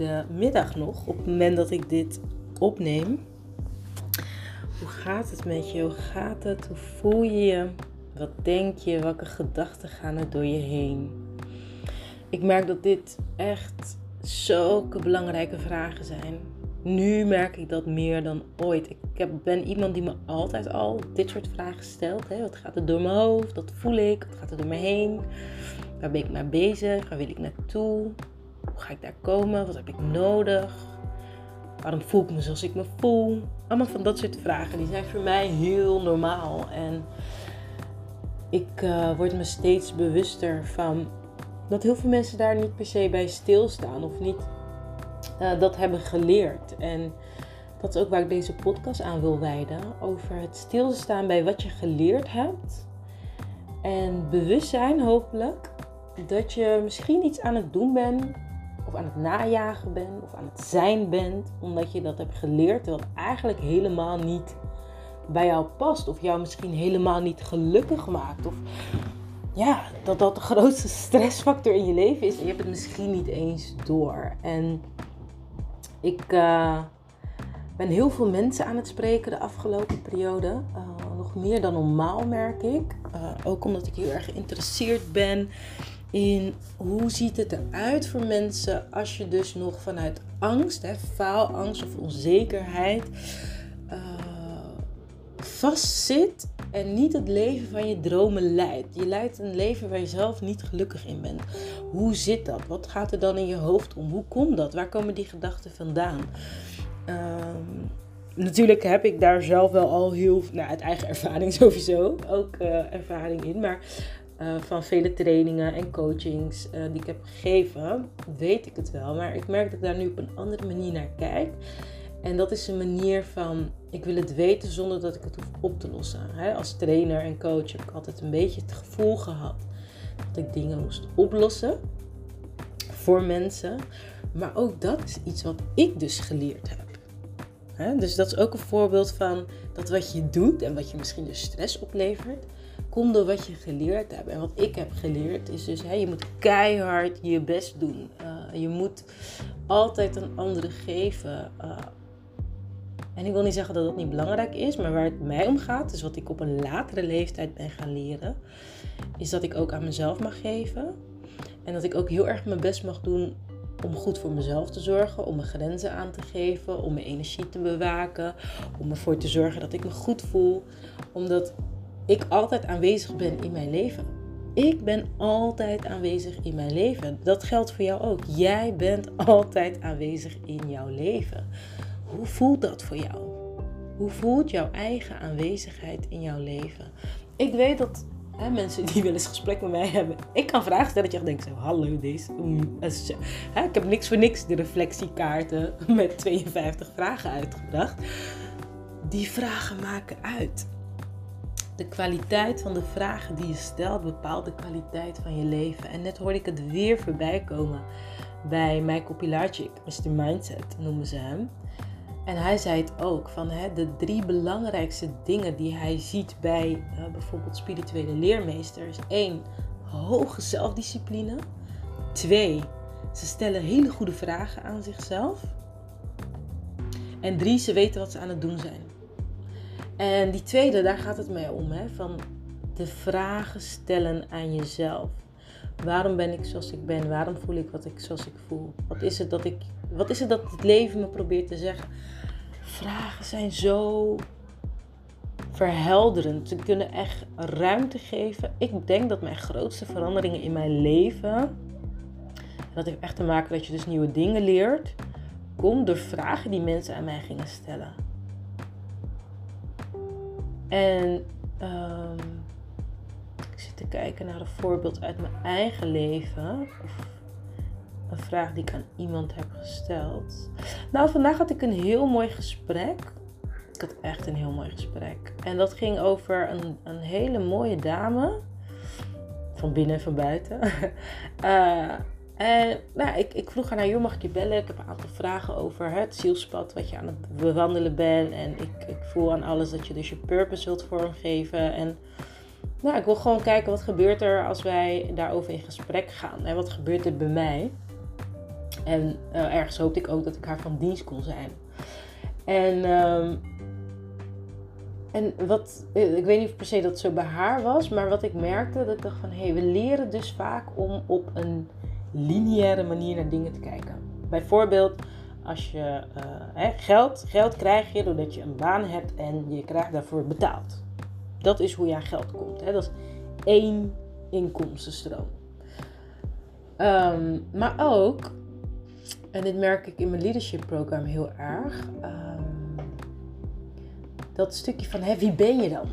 goedemiddag nog op het moment dat ik dit opneem. Hoe gaat het met je? Hoe gaat het? Hoe voel je je? Wat denk je? Welke gedachten gaan er door je heen? Ik merk dat dit echt zulke belangrijke vragen zijn. Nu merk ik dat meer dan ooit. Ik heb, ben iemand die me altijd al dit soort vragen stelt. Hè? Wat gaat er door mijn hoofd? Dat voel ik. Wat gaat er door me heen? Waar ben ik mee bezig? Waar wil ik naartoe? Ga ik daar komen? Wat heb ik nodig? Waarom voel ik me zoals ik me voel? Allemaal van dat soort vragen. Die zijn voor mij heel normaal. En ik uh, word me steeds bewuster van dat heel veel mensen daar niet per se bij stilstaan. Of niet uh, dat hebben geleerd. En dat is ook waar ik deze podcast aan wil wijden. Over het stilstaan bij wat je geleerd hebt. En bewustzijn hopelijk dat je misschien iets aan het doen bent of aan het najagen bent of aan het zijn bent, omdat je dat hebt geleerd, wat eigenlijk helemaal niet bij jou past of jou misschien helemaal niet gelukkig maakt. Of ja, dat dat de grootste stressfactor in je leven is en je hebt het misschien niet eens door. En ik uh, ben heel veel mensen aan het spreken de afgelopen periode. Uh, nog meer dan normaal merk ik. Uh, ook omdat ik heel erg geïnteresseerd ben in hoe ziet het eruit voor mensen als je dus nog vanuit angst, hè, faalangst of onzekerheid, uh, vastzit en niet het leven van je dromen leidt. Je leidt een leven waar je zelf niet gelukkig in bent. Hoe zit dat? Wat gaat er dan in je hoofd om? Hoe komt dat? Waar komen die gedachten vandaan? Um, natuurlijk heb ik daar zelf wel al heel, nou, uit eigen ervaring sowieso, ook uh, ervaring in. Maar uh, van vele trainingen en coachings uh, die ik heb gegeven, weet ik het wel. Maar ik merk dat ik daar nu op een andere manier naar kijk. En dat is een manier van, ik wil het weten zonder dat ik het hoef op te lossen. Als trainer en coach heb ik altijd een beetje het gevoel gehad dat ik dingen moest oplossen voor mensen. Maar ook dat is iets wat ik dus geleerd heb. He, dus dat is ook een voorbeeld van dat wat je doet en wat je misschien dus stress oplevert komt door wat je geleerd hebt. En wat ik heb geleerd is dus, hè, je moet keihard je best doen. Uh, je moet altijd een andere geven. Uh, en ik wil niet zeggen dat dat niet belangrijk is, maar waar het mij om gaat, dus wat ik op een latere leeftijd ben gaan leren, is dat ik ook aan mezelf mag geven. En dat ik ook heel erg mijn best mag doen om goed voor mezelf te zorgen, om mijn grenzen aan te geven, om mijn energie te bewaken, om ervoor te zorgen dat ik me goed voel. Omdat ik altijd aanwezig ben in mijn leven. Ik ben altijd aanwezig in mijn leven. Dat geldt voor jou ook. Jij bent altijd aanwezig in jouw leven. Hoe voelt dat voor jou? Hoe voelt jouw eigen aanwezigheid in jouw leven? Ik weet dat hè, mensen die wel eens gesprek met mij hebben, ik kan vragen stellen dat je denkt zo, hallo deze. Hè, ik heb niks voor niks de reflectiekaarten met 52 vragen uitgebracht. Die vragen maken uit de kwaliteit van de vragen die je stelt bepaalt de kwaliteit van je leven. En net hoorde ik het weer voorbij komen bij Michael Pilarczyk, Mr. Mindset noemen ze hem. En hij zei het ook, van hè, de drie belangrijkste dingen die hij ziet bij bijvoorbeeld spirituele leermeesters. één, hoge zelfdiscipline. Twee, ze stellen hele goede vragen aan zichzelf. En drie, ze weten wat ze aan het doen zijn. En die tweede, daar gaat het mee om. Hè? Van de vragen stellen aan jezelf. Waarom ben ik zoals ik ben? Waarom voel ik wat ik zoals ik voel? Wat is het dat, ik, wat is het, dat het leven me probeert te zeggen? Vragen zijn zo verhelderend. Ze kunnen echt ruimte geven. Ik denk dat mijn grootste veranderingen in mijn leven. dat heeft echt te maken dat je dus nieuwe dingen leert. Komt door vragen die mensen aan mij gingen stellen. En um, ik zit te kijken naar een voorbeeld uit mijn eigen leven. Of een vraag die ik aan iemand heb gesteld. Nou, vandaag had ik een heel mooi gesprek. Ik had echt een heel mooi gesprek. En dat ging over een, een hele mooie dame. Van binnen en van buiten. uh, En nou, ik, ik vroeg haar naar, joh, mag ik je bellen? Ik heb een aantal vragen over het zielspad wat je aan het bewandelen bent. En ik, ik voel aan alles dat je dus je purpose wilt vormgeven. En nou, ik wil gewoon kijken wat gebeurt er als wij daarover in gesprek gaan. En wat gebeurt er bij mij? En uh, ergens hoopte ik ook dat ik haar van dienst kon zijn. En, um, en wat, ik weet niet per se dat zo bij haar was, maar wat ik merkte, dat ik dacht van hé, hey, we leren dus vaak om op een lineaire manier naar dingen te kijken. Bijvoorbeeld, als je uh, hè, geld, geld krijg je doordat je een baan hebt en je krijgt daarvoor betaald. Dat is hoe je aan geld komt. Hè? Dat is één inkomstenstroom. Um, maar ook, en dit merk ik in mijn leadership program heel erg, um, dat stukje van hè, wie ben je dan?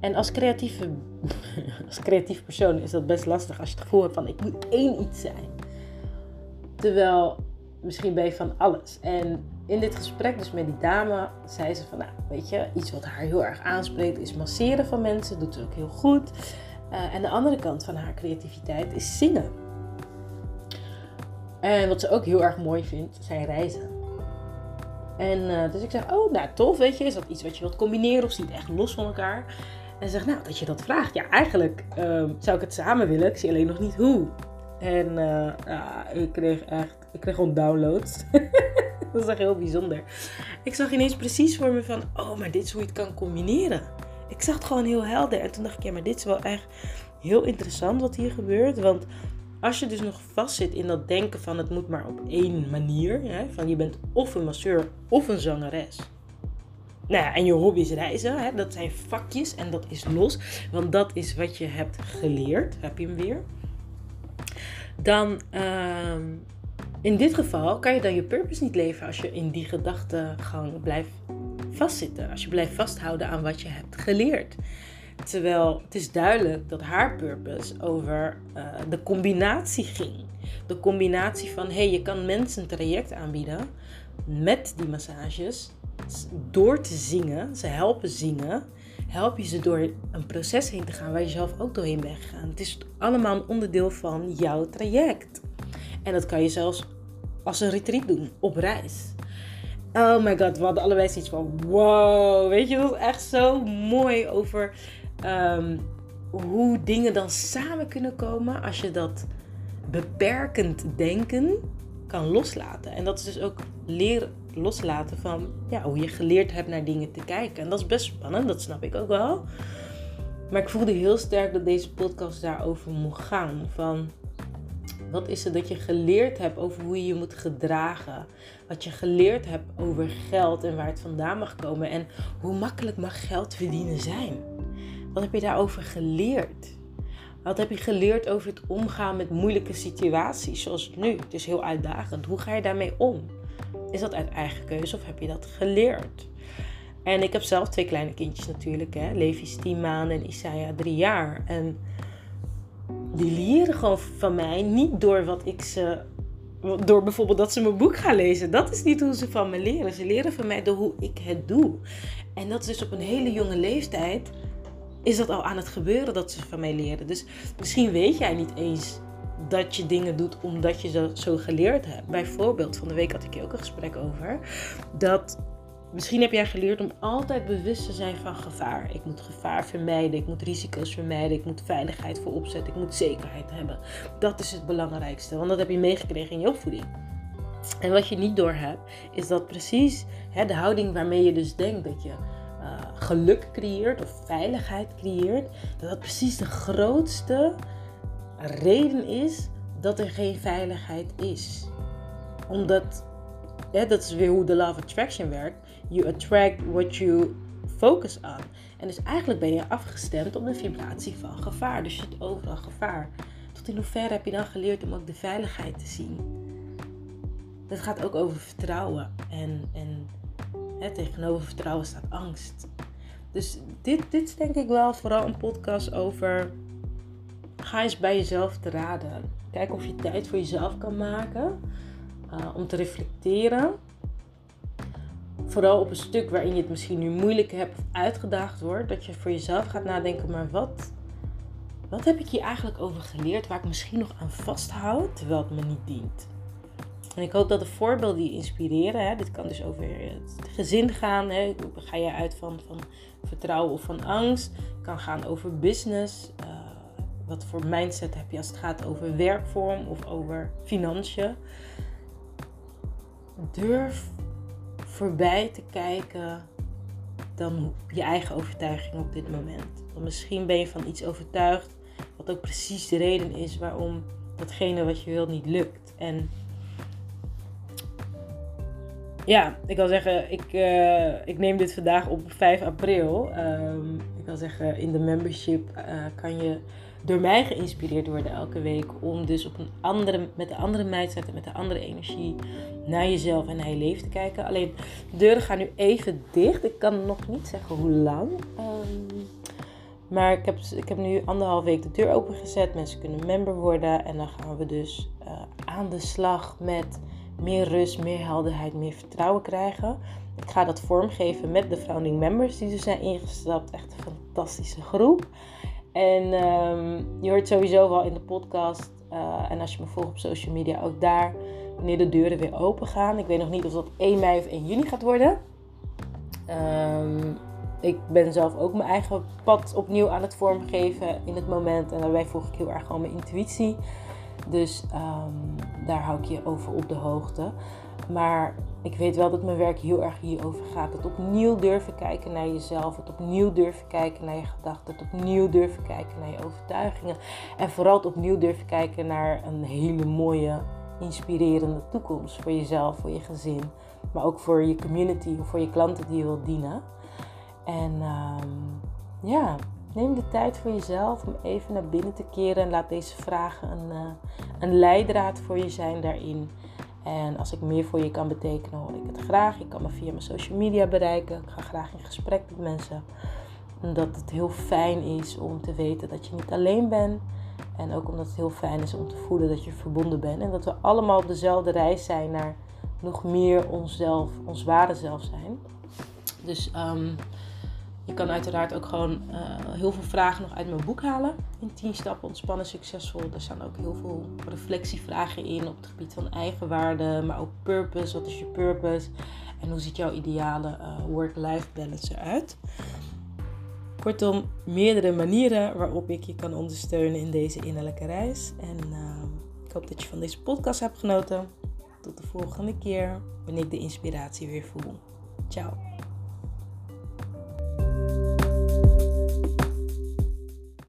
En als creatieve, als creatief persoon is dat best lastig als je het gevoel hebt van ik moet één iets zijn. Terwijl misschien ben je van alles. En in dit gesprek dus met die dame zei ze van, nou weet je, iets wat haar heel erg aanspreekt is masseren van mensen. Doet ze ook heel goed. Uh, en de andere kant van haar creativiteit is zingen. En wat ze ook heel erg mooi vindt, zijn reizen. En uh, dus ik zeg, oh, nou tof, weet je, is dat iets wat je wilt combineren of ziet echt los van elkaar? En ze zegt, nou, dat je dat vraagt. Ja, eigenlijk um, zou ik het samen willen, ik zie alleen nog niet hoe. En uh, ja, ik kreeg echt, ik kreeg gewoon downloads. dat is echt heel bijzonder. Ik zag ineens precies voor me van, oh, maar dit is hoe je het kan combineren. Ik zag het gewoon heel helder. En toen dacht ik, ja, maar dit is wel echt heel interessant wat hier gebeurt. Want als je dus nog vastzit in dat denken van het moet maar op één manier. Hè, van je bent of een masseur of een zangeres. Nou ja, en je hobby is reizen. Hè, dat zijn vakjes en dat is los. Want dat is wat je hebt geleerd. Heb je hem weer? Dan, uh, in dit geval, kan je dan je purpose niet leven als je in die gedachtegang blijft vastzitten. Als je blijft vasthouden aan wat je hebt geleerd. Terwijl het is duidelijk dat haar purpose over uh, de combinatie ging. De combinatie van, hé, hey, je kan mensen een traject aanbieden met die massages. Door te zingen, ze helpen zingen, help je ze door een proces heen te gaan waar je zelf ook doorheen bent gegaan. Het is allemaal een onderdeel van jouw traject. En dat kan je zelfs als een retreat doen, op reis. Oh my god, we hadden allebei zoiets van wow. Weet je, dat echt zo mooi over um, hoe dingen dan samen kunnen komen als je dat beperkend denken kan loslaten. En dat is dus ook leren loslaten van ja, hoe je geleerd hebt naar dingen te kijken. En dat is best spannend, dat snap ik ook wel. Maar ik voelde heel sterk dat deze podcast daarover moest gaan. Van wat is het dat je geleerd hebt over hoe je je moet gedragen? Wat je geleerd hebt over geld en waar het vandaan mag komen? En hoe makkelijk mag geld verdienen zijn? Wat heb je daarover geleerd? Wat heb je geleerd over het omgaan met moeilijke situaties zoals nu? Het is heel uitdagend. Hoe ga je daarmee om? Is dat uit eigen keuze of heb je dat geleerd? En ik heb zelf twee kleine kindjes natuurlijk. Hè? Levi is 10 maanden en Isaiah 3 jaar. En die leren gewoon van mij niet door wat ik ze. Door bijvoorbeeld dat ze mijn boek gaan lezen. Dat is niet hoe ze van me leren. Ze leren van mij door hoe ik het doe. En dat is dus op een hele jonge leeftijd. Is dat al aan het gebeuren dat ze van mij leren. Dus misschien weet jij niet eens dat je dingen doet omdat je dat zo geleerd hebt. Bijvoorbeeld, van de week had ik hier ook een gesprek over. Dat Misschien heb jij geleerd om altijd bewust te zijn van gevaar. Ik moet gevaar vermijden, ik moet risico's vermijden, ik moet veiligheid voor opzetten, ik moet zekerheid hebben. Dat is het belangrijkste, want dat heb je meegekregen in je opvoeding. En wat je niet door hebt, is dat precies hè, de houding waarmee je dus denkt dat je uh, geluk creëert of veiligheid creëert, dat dat precies de grootste reden is dat er geen veiligheid is. Omdat, dat is weer hoe de Law of Attraction werkt You attract what you focus on. En dus eigenlijk ben je afgestemd op de vibratie van gevaar. Dus je zit overal gevaar. Tot in hoeverre heb je dan geleerd om ook de veiligheid te zien? Dat gaat ook over vertrouwen. En, en tegenover vertrouwen staat angst. Dus dit, dit is denk ik wel vooral een podcast over. Ga eens bij jezelf te raden. Kijk of je tijd voor jezelf kan maken. Uh, om te reflecteren vooral op een stuk waarin je het misschien nu moeilijk hebt of uitgedaagd wordt, dat je voor jezelf gaat nadenken, maar wat, wat heb ik hier eigenlijk over geleerd waar ik misschien nog aan vasthoud, terwijl het me niet dient? En ik hoop dat de voorbeelden je inspireren. Hè. Dit kan dus over het gezin gaan. Hè. Ga je uit van, van vertrouwen of van angst? Kan gaan over business. Uh, wat voor mindset heb je als het gaat over werkvorm of over financiën. Durf voorbij te kijken dan je eigen overtuiging op dit moment. Want misschien ben je van iets overtuigd wat ook precies de reden is waarom datgene wat je wilt niet lukt. En ja, ik kan zeggen, ik, uh, ik neem dit vandaag op 5 april. Um, ik kan zeggen, in de membership uh, kan je door mij geïnspireerd worden elke week. Om dus op een andere, met een andere mindset en met een andere energie naar jezelf en naar je leven te kijken. Alleen de deuren gaan nu even dicht. Ik kan nog niet zeggen hoe lang. Um, maar ik heb, ik heb nu anderhalf week de deur opengezet. Mensen kunnen member worden. En dan gaan we dus uh, aan de slag met meer rust, meer helderheid, meer vertrouwen krijgen. Ik ga dat vormgeven met de founding members die er zijn ingestapt. Echt een fantastische groep. En um, je hoort sowieso wel in de podcast. Uh, en als je me volgt op social media, ook daar. Wanneer de deuren weer open gaan. Ik weet nog niet of dat 1 mei of 1 juni gaat worden. Um, ik ben zelf ook mijn eigen pad opnieuw aan het vormgeven in het moment. En daarbij volg ik heel erg gewoon mijn intuïtie. Dus um, daar hou ik je over op de hoogte. Maar ik weet wel dat mijn werk heel erg hierover gaat. Het opnieuw durven kijken naar jezelf. Het opnieuw durven kijken naar je gedachten. Het opnieuw durven kijken naar je overtuigingen. En vooral het opnieuw durven kijken naar een hele mooie, inspirerende toekomst. Voor jezelf, voor je gezin. Maar ook voor je community of voor je klanten die je wilt dienen. En um, ja, neem de tijd voor jezelf om even naar binnen te keren. En laat deze vragen een, uh, een leidraad voor je zijn daarin. En als ik meer voor je kan betekenen, hoor ik het graag. Je kan me via mijn social media bereiken. Ik ga graag in gesprek met mensen. Omdat het heel fijn is om te weten dat je niet alleen bent. En ook omdat het heel fijn is om te voelen dat je verbonden bent. En dat we allemaal op dezelfde reis zijn naar nog meer onszelf, ons ware zelf zijn. Dus um, je kan uiteraard ook gewoon uh, heel veel vragen nog uit mijn boek halen. In 10 stappen ontspannen succesvol. Er staan ook heel veel reflectievragen in op het gebied van eigenwaarde, maar ook purpose. Wat is je purpose? En hoe ziet jouw ideale uh, work-life balance eruit? Kortom, meerdere manieren waarop ik je kan ondersteunen in deze innerlijke reis. En uh, ik hoop dat je van deze podcast hebt genoten. Tot de volgende keer, wanneer ik de inspiratie weer voel. Ciao.